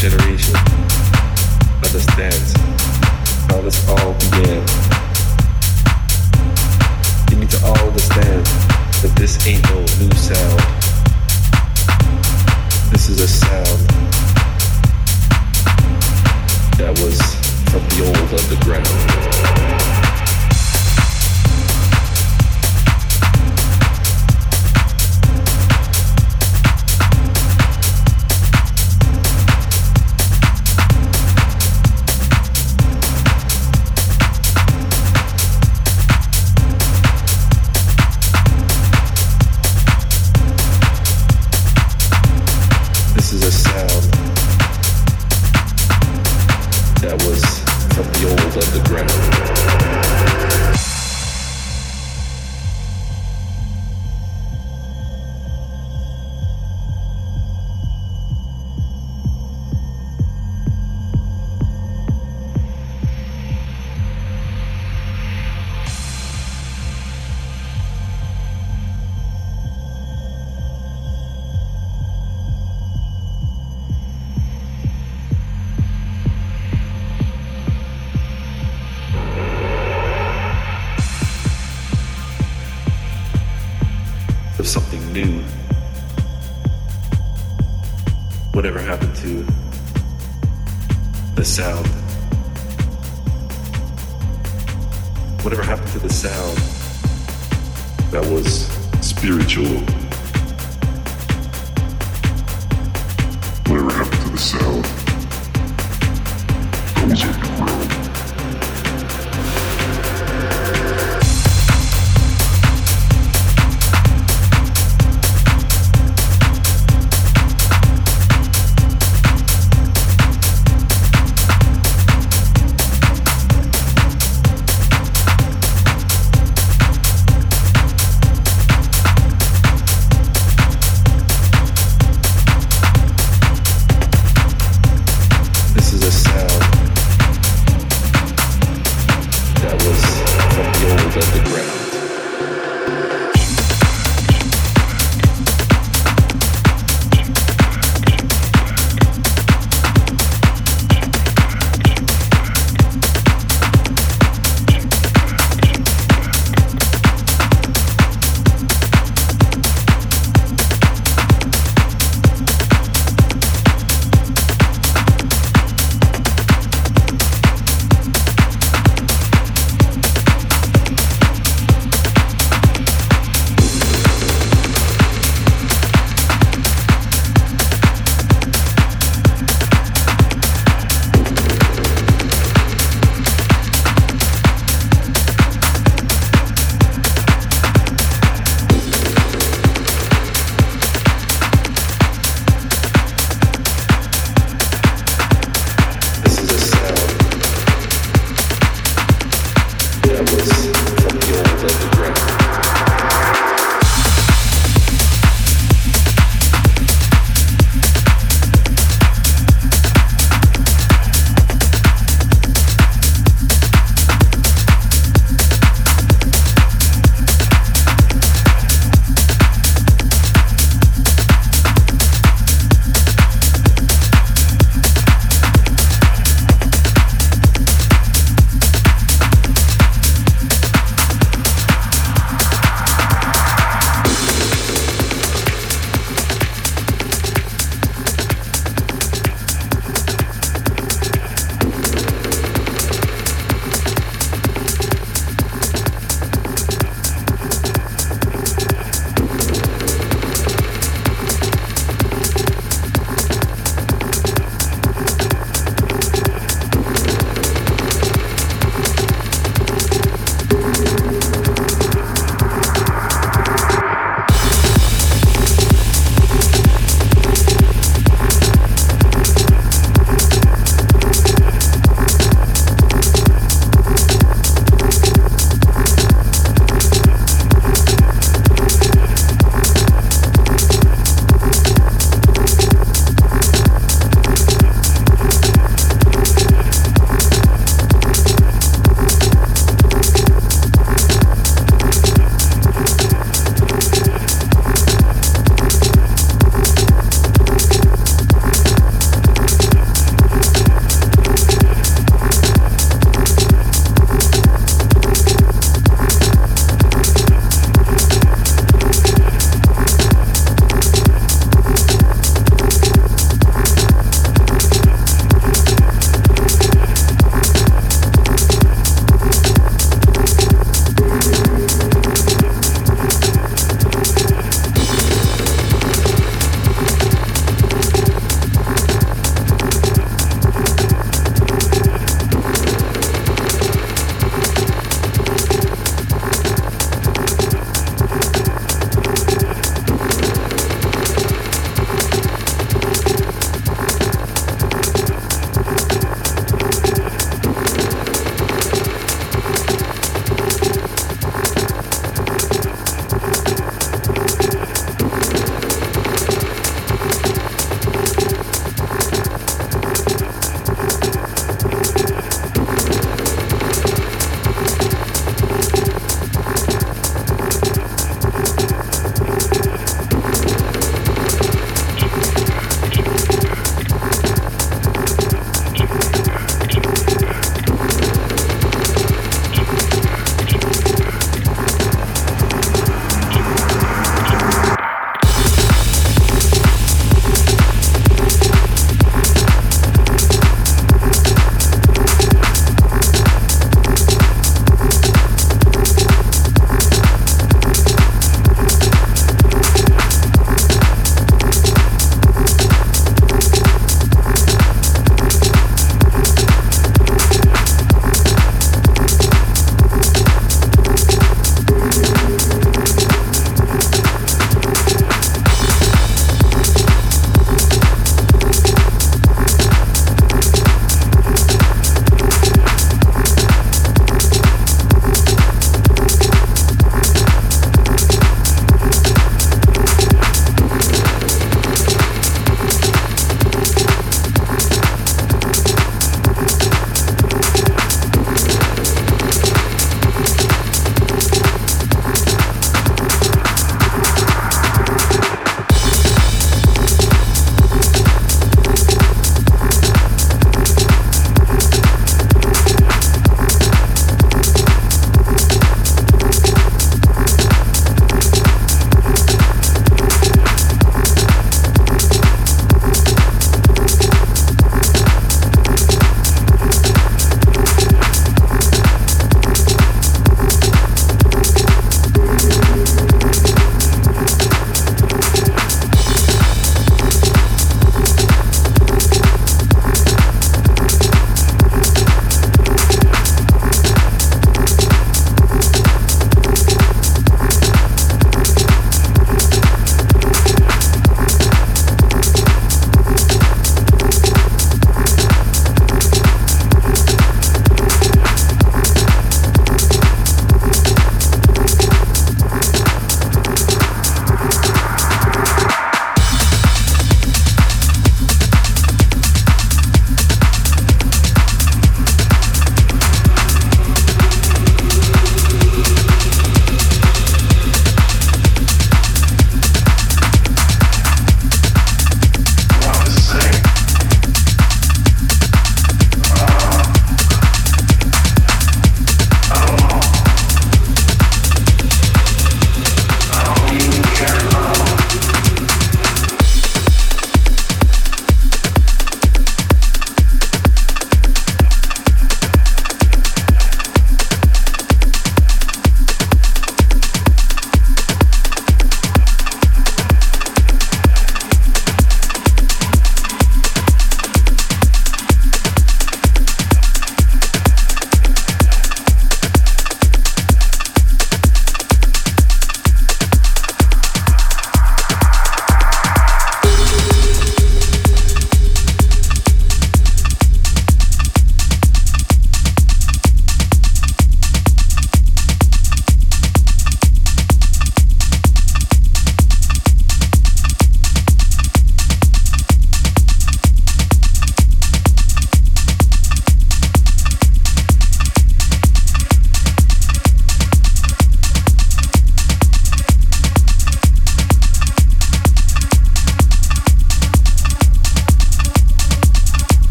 generation understands how this all began. You need to all understand that this ain't no new sound. This is a sound that was from the old underground.